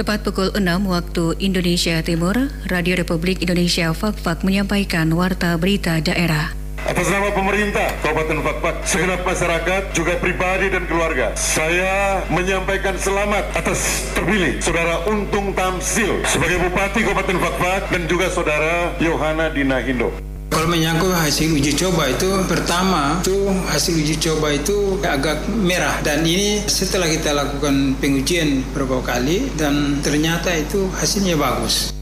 Tepat pukul 6 waktu Indonesia Timur, Radio Republik Indonesia Fakfak menyampaikan warta berita daerah. Atas nama pemerintah Kabupaten Fakfak, segenap masyarakat, juga pribadi dan keluarga, saya menyampaikan selamat atas terpilih Saudara Untung Tamsil sebagai Bupati Kabupaten Fakfak dan juga Saudara Yohana Dina Hindo. Kalau menyangkut hasil uji coba itu pertama itu hasil uji coba itu agak merah dan ini setelah kita lakukan pengujian beberapa kali dan ternyata itu hasilnya bagus.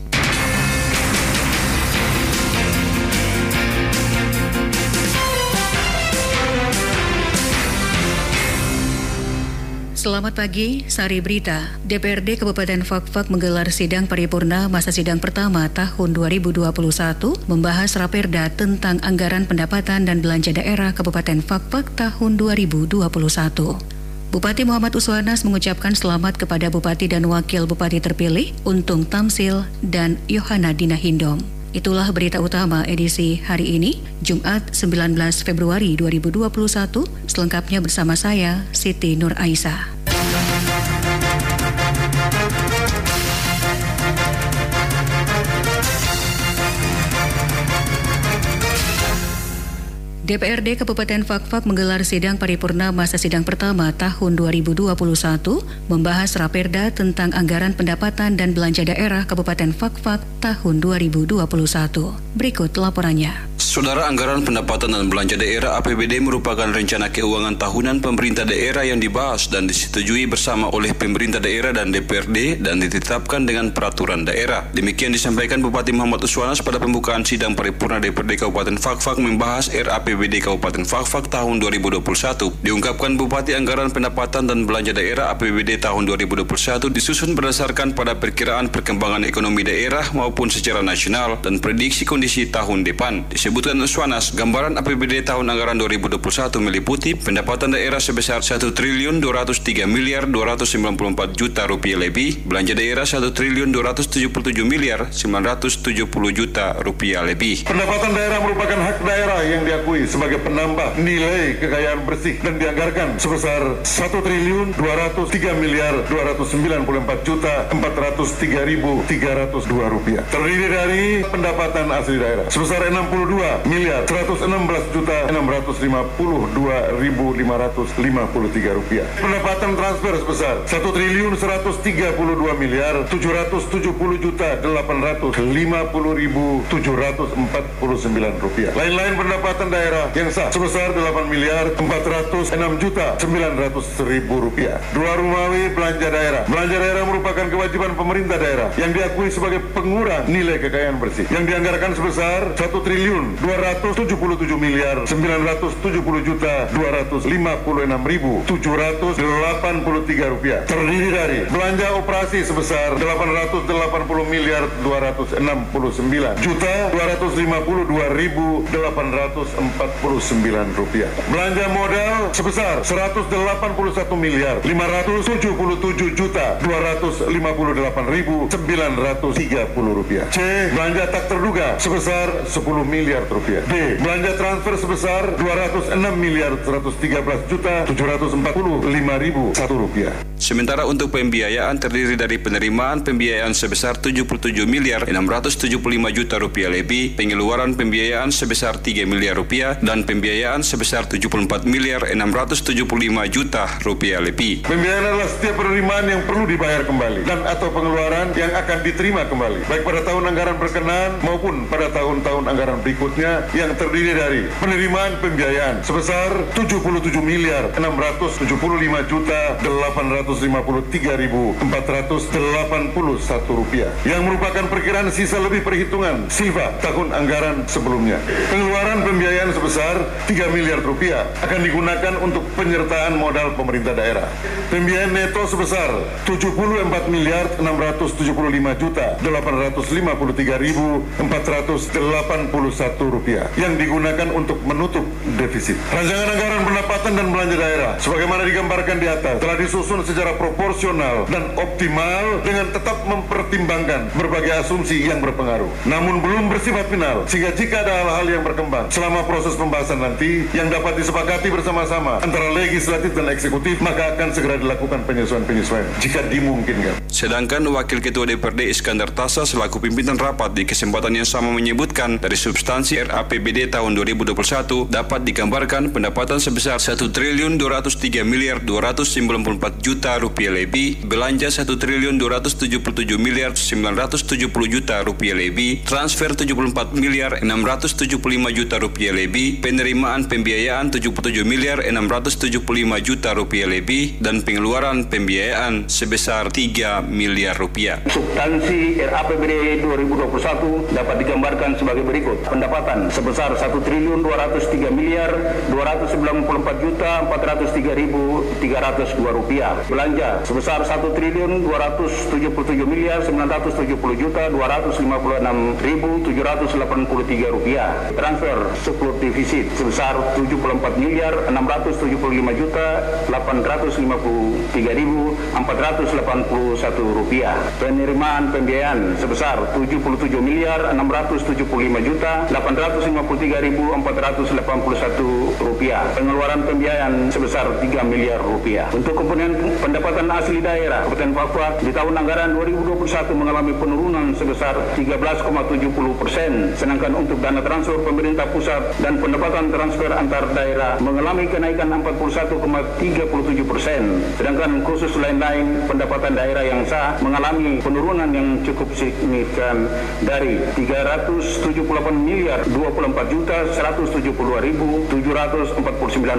Selamat pagi, Sari Berita. DPRD Kabupaten Fakfak menggelar sidang paripurna masa sidang pertama tahun 2021 membahas raperda tentang anggaran pendapatan dan belanja daerah Kabupaten Fakfak tahun 2021. Bupati Muhammad Uswanas mengucapkan selamat kepada Bupati dan Wakil Bupati terpilih Untung Tamsil dan Yohana Dina Hindom. Itulah berita utama edisi hari ini, Jumat 19 Februari 2021, selengkapnya bersama saya, Siti Nur Aisyah. DPRD Kabupaten Fakfak menggelar sidang paripurna masa sidang pertama tahun 2021 membahas raperda tentang anggaran pendapatan dan belanja daerah Kabupaten Fakfak tahun 2021. Berikut laporannya. Saudara anggaran pendapatan dan belanja daerah APBD merupakan rencana keuangan tahunan pemerintah daerah yang dibahas dan disetujui bersama oleh pemerintah daerah dan DPRD dan ditetapkan dengan peraturan daerah. Demikian disampaikan Bupati Muhammad Uswanas pada pembukaan sidang paripurna DPRD Kabupaten Fakfak membahas RAPBD APBD Kabupaten Fakfak tahun 2021. Diungkapkan Bupati Anggaran Pendapatan dan Belanja Daerah APBD tahun 2021 disusun berdasarkan pada perkiraan perkembangan ekonomi daerah maupun secara nasional dan prediksi kondisi tahun depan. Disebutkan Uswanas, gambaran APBD tahun anggaran 2021 meliputi pendapatan daerah sebesar 1 triliun 203 miliar 294 juta rupiah lebih, belanja daerah 1 triliun 277 miliar 970 juta rupiah lebih. Pendapatan daerah merupakan hak daerah yang diakui sebagai penambah nilai kekayaan bersih dan dianggarkan sebesar 1 triliun 203 miliar 294 juta 403 ribu 302 rupiah. Terdiri dari pendapatan asli daerah sebesar 62 miliar 116 juta 652 ribu 553 rupiah. Pendapatan transfer sebesar 1 triliun 132 miliar 770 juta 850 ribu 749 rupiah. Lain-lain pendapatan daerah daerah yang sah sebesar 8 miliar 406 juta 900 ribu rupiah. Dua Rumawi belanja daerah. Belanja daerah merupakan kewajiban pemerintah daerah yang diakui sebagai pengurang nilai kekayaan bersih yang dianggarkan sebesar 1 triliun 277 miliar 970 juta 256 ribu 783 rupiah. Terdiri dari belanja operasi sebesar 880 miliar 269 juta 252 ribu 804 rupiah. Belanja modal sebesar 181 miliar 577 juta 258 ribu 930 rupiah. C. Belanja tak terduga sebesar 10 miliar rupiah. D. Belanja transfer sebesar 206 miliar 113 juta 745 ribu 1 rupiah. Sementara untuk pembiayaan terdiri dari penerimaan pembiayaan sebesar 77 miliar 675 juta rupiah lebih, pengeluaran pembiayaan sebesar 3 miliar rupiah, dan pembiayaan sebesar 74 miliar 675 juta rupiah lebih. Pembiayaan adalah setiap penerimaan yang perlu dibayar kembali dan atau pengeluaran yang akan diterima kembali, baik pada tahun anggaran berkenan maupun pada tahun-tahun anggaran berikutnya yang terdiri dari penerimaan pembiayaan sebesar 77 miliar 675 juta 853 ribu 481 rupiah yang merupakan perkiraan sisa lebih perhitungan silva tahun anggaran sebelumnya. Pengeluaran pembiayaan sebesar 3 miliar rupiah akan digunakan untuk penyertaan modal pemerintah daerah. Pembiayaan neto sebesar 74 miliar 675 juta 853 ribu 481 rupiah yang digunakan untuk menutup defisit. Rancangan anggaran pendapatan dan belanja daerah sebagaimana digambarkan di atas telah disusun secara proporsional dan optimal dengan tetap mempertimbangkan berbagai asumsi yang berpengaruh. Namun belum bersifat final sehingga jika ada hal-hal yang berkembang selama proses pembahasan nanti yang dapat disepakati bersama-sama antara legislatif dan eksekutif maka akan segera dilakukan penyesuaian-penyesuaian jika dimungkinkan. Sedangkan Wakil Ketua DPRD Iskandar Tasa selaku pimpinan rapat di kesempatan yang sama menyebutkan dari substansi RAPBD tahun 2021 dapat digambarkan pendapatan sebesar 1 triliun 203 miliar 294 juta rupiah lebih, belanja 1 triliun 277 miliar 970 juta rupiah lebih, transfer 74 miliar 675 juta rupiah lebih, penerimaan pembiayaan 77 miliar 675 juta rupiah lebih, dan pengeluaran pembiayaan sebesar 3 miliar rupiah. Substansi RAPBD 2021 dapat digambarkan sebagai berikut. Pendapatan sebesar 1 triliun 203 miliar 294 juta 403 ribu 302 rupiah. Belanja sebesar 1 triliun 277 miliar 970 juta 256 ribu 783 rupiah. Transfer surplus defisit sebesar 74 miliar 675 juta 853 ribu 481 rupiah. Penerimaan pembiayaan sebesar 77 miliar 675 juta 853 ribu 481 rupiah. Pengeluaran pembiayaan sebesar 3 miliar rupiah. Untuk komponen pendapatan asli daerah, Kabupaten Papua di tahun anggaran 2021 mengalami penurunan sebesar 13,70 persen, sedangkan untuk dana transfer pemerintah pusat dan pendapatan transfer antar daerah mengalami kenaikan 41,37 persen, sedangkan khusus lain-lain pendapatan daerah yang sah mengalami penurunan yang cukup signifikan dari 378 miliar 24 juta 172 ribu 749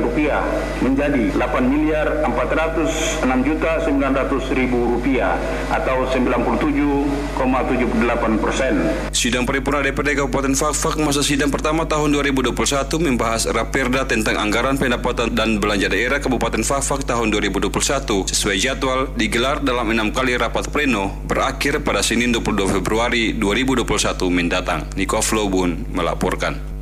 rupiah menjadi 8 miliar 406 juta 900 ribu rupiah atau 97,78 persen. Sidang paripurna DPRD Kabupaten Fakfak masa sidang pertama tahun 2021 membahas Raperda tentang anggaran pendapatan dan belanja daerah Kabupaten Fakfak tahun 2021 sesuai jadwal digelar dalam enam kali rapat pleno berakhir pada Senin 22 Februari 2021 mendatang. Niko Flobun melaporkan.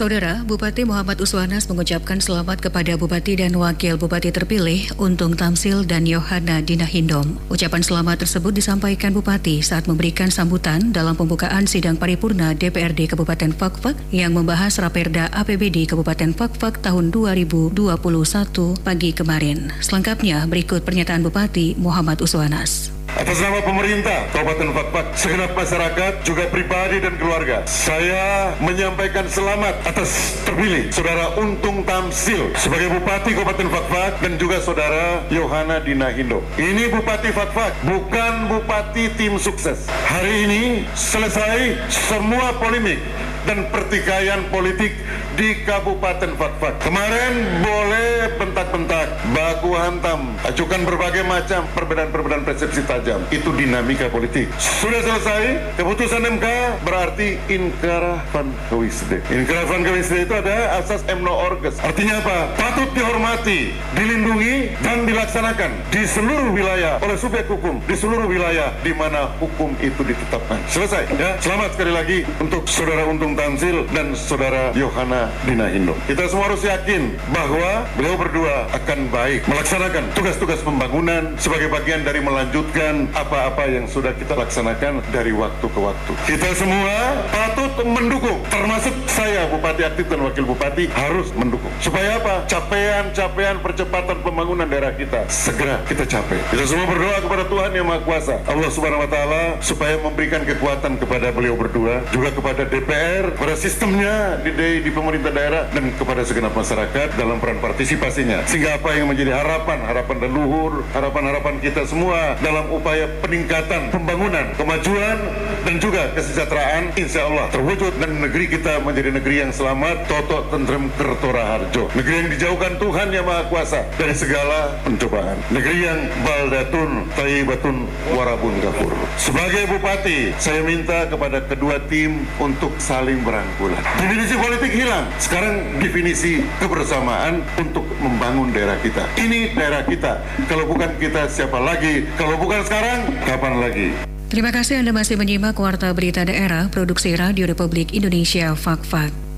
Saudara, Bupati Muhammad Uswanas mengucapkan selamat kepada Bupati dan Wakil Bupati terpilih Untung Tamsil dan Yohana Dinahindom. Ucapan selamat tersebut disampaikan Bupati saat memberikan sambutan dalam pembukaan sidang paripurna DPRD Kabupaten Fakfak yang membahas Raperda APBD Kabupaten Fakfak tahun 2021 pagi kemarin. Selengkapnya berikut pernyataan Bupati Muhammad Uswanas. Atas nama pemerintah Kabupaten Fakfak, segenap masyarakat, juga pribadi dan keluarga, saya menyampaikan selamat atas terpilih Saudara Untung Tamsil sebagai Bupati Kabupaten Fakfak dan juga Saudara Yohana Dinahindo. Ini Bupati Fakfak, bukan Bupati tim sukses. Hari ini selesai semua polemik dan pertikaian politik di Kabupaten Fakfak. Kemarin boleh bentak-bentak, baku hantam, ajukan berbagai macam perbedaan-perbedaan persepsi tajam. Itu dinamika politik. Sudah selesai, keputusan MK berarti inkrah van gewisde. Inkrah van gewisde itu ada asas emno orges. Artinya apa? Patut dihormati, dilindungi, dan dilaksanakan di seluruh wilayah oleh subjek hukum, di seluruh wilayah di mana hukum itu ditetapkan. Selesai. Ya, selamat sekali lagi untuk saudara Untung Tamsil dan saudara Yohana Dina Indo. Kita semua harus yakin bahwa beliau berdua akan baik melaksanakan tugas-tugas pembangunan sebagai bagian dari melanjutkan apa-apa yang sudah kita laksanakan dari waktu ke waktu. Kita semua patut mendukung, termasuk saya Bupati aktif dan Wakil Bupati harus mendukung. Supaya apa? Capaian-capaian percepatan pembangunan daerah kita segera kita capai. Kita semua berdoa kepada Tuhan Yang Maha Kuasa, Allah Subhanahu Wa Taala supaya memberikan kekuatan kepada beliau berdua, juga kepada DPR, pada sistemnya di, di pemerintah pemerintah daerah dan kepada segenap masyarakat dalam peran partisipasinya. Sehingga apa yang menjadi harapan, harapan leluhur, harapan-harapan kita semua dalam upaya peningkatan pembangunan, kemajuan, dan juga kesejahteraan, insya Allah terwujud dan negeri kita menjadi negeri yang selamat, toto, tentrem, kertora harjo. Negeri yang dijauhkan Tuhan yang Maha Kuasa dari segala pencobaan. Negeri yang baldatun, tayyibatun, warabun gafur. Sebagai Bupati, saya minta kepada kedua tim untuk saling berangkulan. Definisi politik hilang. Sekarang definisi kebersamaan untuk membangun daerah kita. Ini daerah kita. Kalau bukan kita siapa lagi? Kalau bukan sekarang, kapan lagi? Terima kasih Anda masih menyimak Warta Berita Daerah Produksi Radio Republik Indonesia Fak-Fak.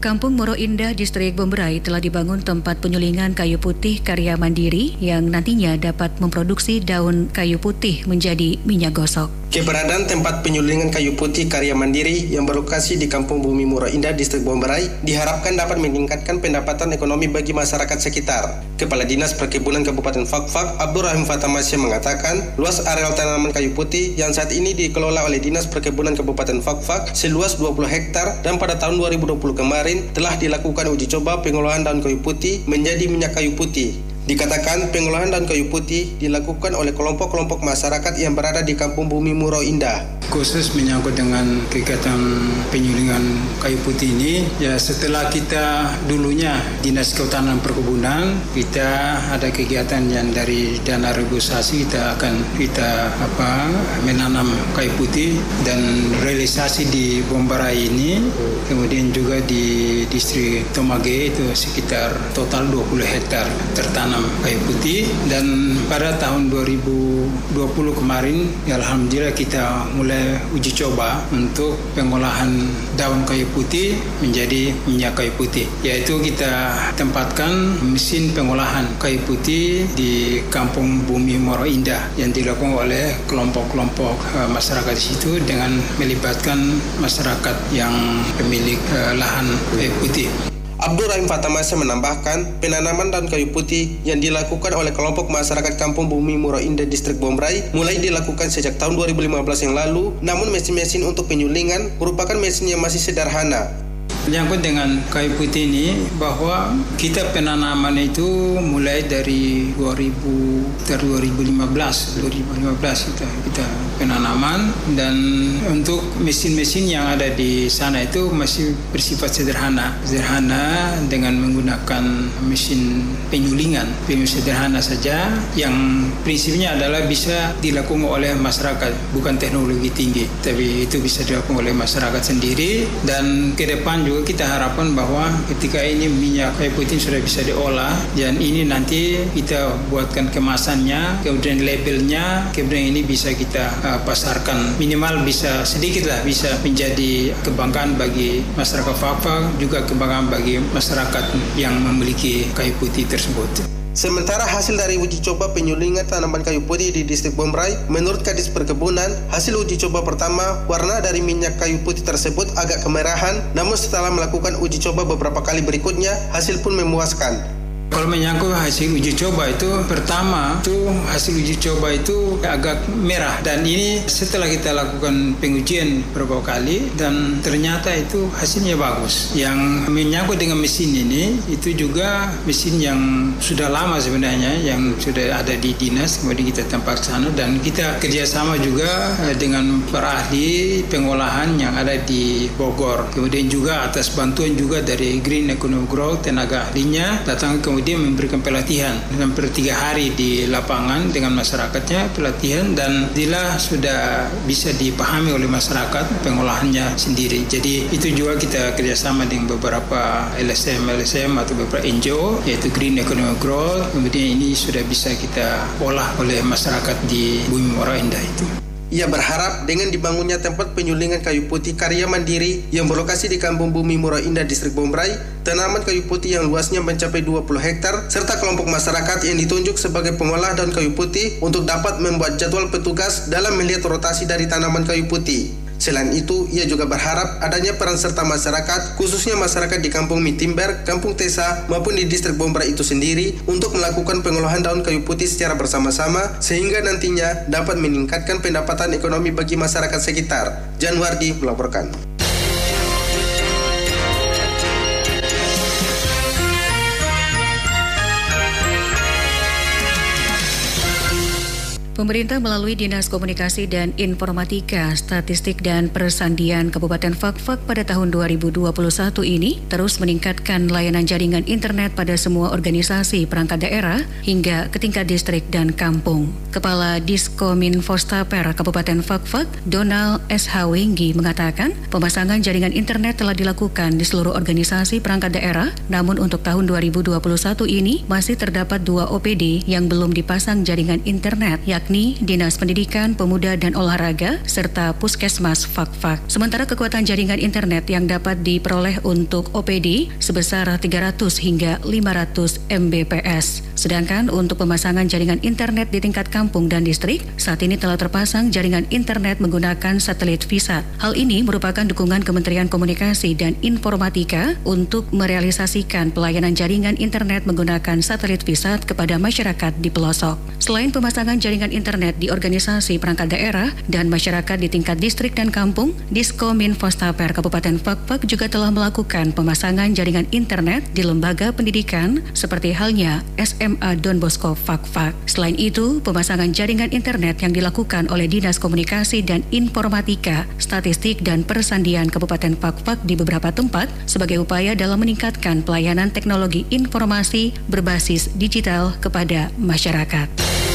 Kampung Moro Indah, Distrik Bomberai telah dibangun tempat penyulingan kayu putih karya mandiri yang nantinya dapat memproduksi daun kayu putih menjadi minyak gosok. Keberadaan tempat penyulingan kayu putih karya mandiri yang berlokasi di Kampung Bumi Muro Indah, Distrik Bomberai, diharapkan dapat meningkatkan pendapatan ekonomi bagi masyarakat sekitar. Kepala Dinas Perkebunan Kabupaten Fakfak, Abdul Rahim Fatamasya mengatakan, luas areal tanaman kayu putih yang saat ini dikelola oleh Dinas Perkebunan Kabupaten Fakfak seluas 20 hektar dan pada tahun 2020 kemarin telah dilakukan uji coba pengolahan daun kayu putih menjadi minyak kayu putih. Dikatakan pengolahan daun kayu putih dilakukan oleh kelompok-kelompok masyarakat yang berada di Kampung Bumi Muro Indah. Khusus menyangkut dengan kegiatan penyulingan kayu putih ini, ya setelah kita dulunya Dinas Kehutanan Perkebunan, kita ada kegiatan yang dari dana regulasi kita akan kita apa menanam kayu putih dan realisasi di Bombarai ini, kemudian juga di distrik Tomage itu sekitar total 20 hektar tertanam kayu putih. Dan pada tahun 2020 kemarin ya alhamdulillah kita mulai uji coba untuk pengolahan daun kayu putih menjadi minyak kayu putih yaitu kita tempatkan mesin pengolahan kayu putih di Kampung Bumi Moro Indah yang dilakukan oleh kelompok-kelompok uh, masyarakat di situ dengan melibatkan masyarakat yang pemilik uh, lahan kayu putih. Abdul Rahim Fatamasa menambahkan, penanaman daun kayu putih yang dilakukan oleh kelompok masyarakat Kampung Bumi Muro Indah Distrik Bombray mulai dilakukan sejak tahun 2015 yang lalu, namun mesin-mesin untuk penyulingan merupakan mesin yang masih sederhana. Menyangkut dengan kayu putih ini bahwa kita penanaman itu mulai dari 2000 dari 2015 2015 kita kita penanaman. Dan untuk mesin-mesin yang ada di sana itu masih bersifat sederhana. Sederhana dengan menggunakan mesin penyulingan penyulingan sederhana saja yang prinsipnya adalah bisa dilakukan oleh masyarakat bukan teknologi tinggi tapi itu bisa dilakukan oleh masyarakat sendiri. Dan ke depan juga kita harapkan bahwa ketika ini minyak kayu putih sudah bisa diolah dan ini nanti kita buatkan kemasannya, kemudian labelnya, kemudian ini bisa kita uh, pasarkan minimal bisa sedikit lah bisa menjadi kebanggaan bagi masyarakat Fapa juga kebanggaan bagi masyarakat yang memiliki kayu putih tersebut. Sementara hasil dari uji coba penyulingan tanaman kayu putih di distrik Bombray, menurut Kadis Perkebunan, hasil uji coba pertama, warna dari minyak kayu putih tersebut agak kemerahan, namun setelah melakukan uji coba beberapa kali berikutnya, hasil pun memuaskan. Kalau menyangkut hasil uji coba itu pertama itu hasil uji coba itu agak merah dan ini setelah kita lakukan pengujian beberapa kali dan ternyata itu hasilnya bagus. Yang menyangkut dengan mesin ini itu juga mesin yang sudah lama sebenarnya yang sudah ada di dinas kemudian kita tempat sana dan kita kerjasama juga eh, dengan para ahli pengolahan yang ada di Bogor. Kemudian juga atas bantuan juga dari Green Economic Growth tenaga ahlinya datang kemudian kemudian memberikan pelatihan hampir tiga hari di lapangan dengan masyarakatnya pelatihan dan bila sudah bisa dipahami oleh masyarakat pengolahannya sendiri. Jadi itu juga kita kerjasama dengan beberapa LSM LSM atau beberapa NGO yaitu Green Economic Growth. Kemudian ini sudah bisa kita olah oleh masyarakat di Bumi Mora Indah itu. Ia berharap dengan dibangunnya tempat penyulingan kayu putih karya mandiri yang berlokasi di Kampung Bumi Murah Indah, Distrik Bombray, tanaman kayu putih yang luasnya mencapai 20 hektar, serta kelompok masyarakat yang ditunjuk sebagai pengolah daun kayu putih untuk dapat membuat jadwal petugas dalam melihat rotasi dari tanaman kayu putih. Selain itu, ia juga berharap adanya peran serta masyarakat, khususnya masyarakat di Kampung Mitimber, Kampung Tesa, maupun di distrik Bombra itu sendiri untuk melakukan pengolahan daun kayu putih secara bersama-sama sehingga nantinya dapat meningkatkan pendapatan ekonomi bagi masyarakat sekitar. Janwardi melaporkan. Pemerintah melalui Dinas Komunikasi dan Informatika, Statistik dan Persandian Kabupaten Fakfak pada tahun 2021 ini terus meningkatkan layanan jaringan internet pada semua organisasi perangkat daerah hingga ke tingkat distrik dan kampung. Kepala Diskominfostaper Kabupaten Fakfak, Donald SH Wenggi mengatakan pemasangan jaringan internet telah dilakukan di seluruh organisasi perangkat daerah, namun untuk tahun 2021 ini masih terdapat dua OPD yang belum dipasang jaringan internet, yakni yakni Dinas Pendidikan, Pemuda dan Olahraga, serta Puskesmas Fakfak. Sementara kekuatan jaringan internet yang dapat diperoleh untuk OPD sebesar 300 hingga 500 Mbps. Sedangkan untuk pemasangan jaringan internet di tingkat kampung dan distrik, saat ini telah terpasang jaringan internet menggunakan satelit VISAT. Hal ini merupakan dukungan Kementerian Komunikasi dan Informatika untuk merealisasikan pelayanan jaringan internet menggunakan satelit VISAT kepada masyarakat di pelosok. Selain pemasangan jaringan internet di organisasi perangkat daerah dan masyarakat di tingkat distrik dan kampung, Diskomin Fostaper Kabupaten Fakfak juga telah melakukan pemasangan jaringan internet di lembaga pendidikan seperti halnya SMA Don Bosco Fakfak. Selain itu, pemasangan jaringan internet yang dilakukan oleh Dinas Komunikasi dan Informatika, Statistik dan Persandian Kabupaten Fakfak di beberapa tempat sebagai upaya dalam meningkatkan pelayanan teknologi informasi berbasis digital kepada masyarakat.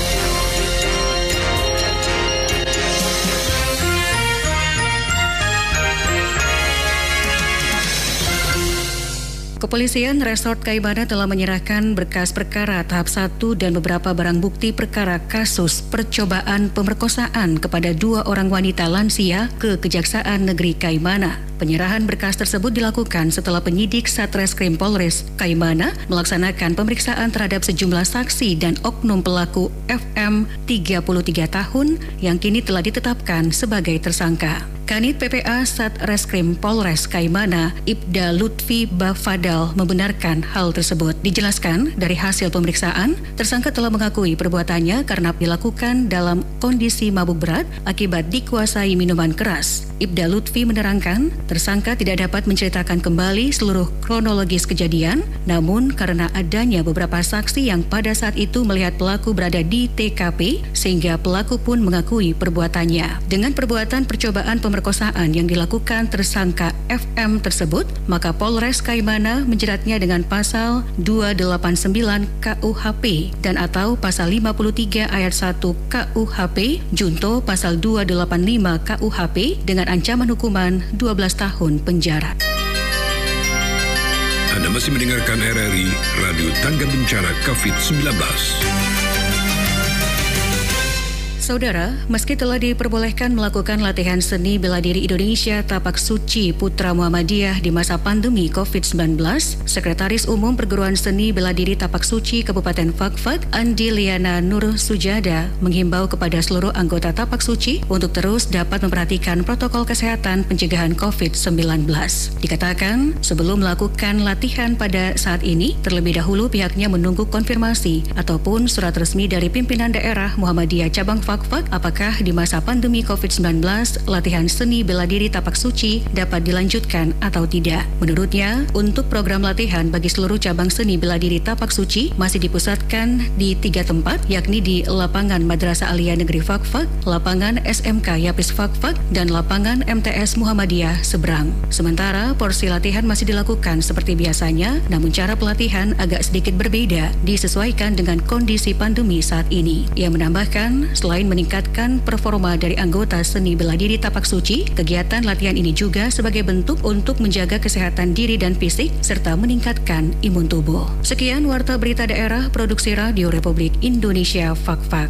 Kepolisian Resort Kaimana telah menyerahkan berkas perkara tahap 1 dan beberapa barang bukti perkara kasus percobaan pemerkosaan kepada dua orang wanita lansia ke Kejaksaan Negeri Kaimana. Penyerahan berkas tersebut dilakukan setelah penyidik Satreskrim Polres Kaimana melaksanakan pemeriksaan terhadap sejumlah saksi dan oknum pelaku FM 33 tahun yang kini telah ditetapkan sebagai tersangka. Kanit PPA Satreskrim Polres Kaimana, Ibda Lutfi Bafadal membenarkan hal tersebut. Dijelaskan dari hasil pemeriksaan, tersangka telah mengakui perbuatannya karena dilakukan dalam kondisi mabuk berat akibat dikuasai minuman keras. Ibda Lutfi menerangkan, tersangka tidak dapat menceritakan kembali seluruh kronologis kejadian, namun karena adanya beberapa saksi yang pada saat itu melihat pelaku berada di TKP, sehingga pelaku pun mengakui perbuatannya. Dengan perbuatan percobaan pemerkosaan yang dilakukan tersangka FM tersebut, maka Polres Kaimana menjeratnya dengan pasal 289 KUHP dan atau pasal 53 ayat 1 KUHP junto pasal 285 KUHP dengan ancaman hukuman 12 tahun penjara. Anda masih mendengarkan RRI Radio Tangga Bencana COVID-19. Saudara, meski telah diperbolehkan melakukan latihan seni bela diri Indonesia Tapak Suci Putra Muhammadiyah di masa pandemi COVID-19, Sekretaris Umum Perguruan Seni Bela Diri Tapak Suci Kabupaten Fakfak, Andi Liana Nur Sujada, menghimbau kepada seluruh anggota Tapak Suci untuk terus dapat memperhatikan protokol kesehatan pencegahan COVID-19. Dikatakan, sebelum melakukan latihan pada saat ini, terlebih dahulu pihaknya menunggu konfirmasi ataupun surat resmi dari pimpinan daerah Muhammadiyah Cabang Fakfak Fakfak apakah di masa pandemi COVID-19 latihan seni bela diri tapak suci dapat dilanjutkan atau tidak. Menurutnya, untuk program latihan bagi seluruh cabang seni bela diri tapak suci masih dipusatkan di tiga tempat, yakni di lapangan Madrasah Alia Negeri Fakfak, lapangan SMK Yapis Fakfak, dan lapangan MTS Muhammadiyah Seberang. Sementara porsi latihan masih dilakukan seperti biasanya, namun cara pelatihan agak sedikit berbeda disesuaikan dengan kondisi pandemi saat ini. Ia menambahkan, selain Selain meningkatkan performa dari anggota seni bela diri tapak suci, kegiatan latihan ini juga sebagai bentuk untuk menjaga kesehatan diri dan fisik serta meningkatkan imun tubuh. Sekian Warta Berita Daerah Produksi Radio Republik Indonesia Fak-Fak.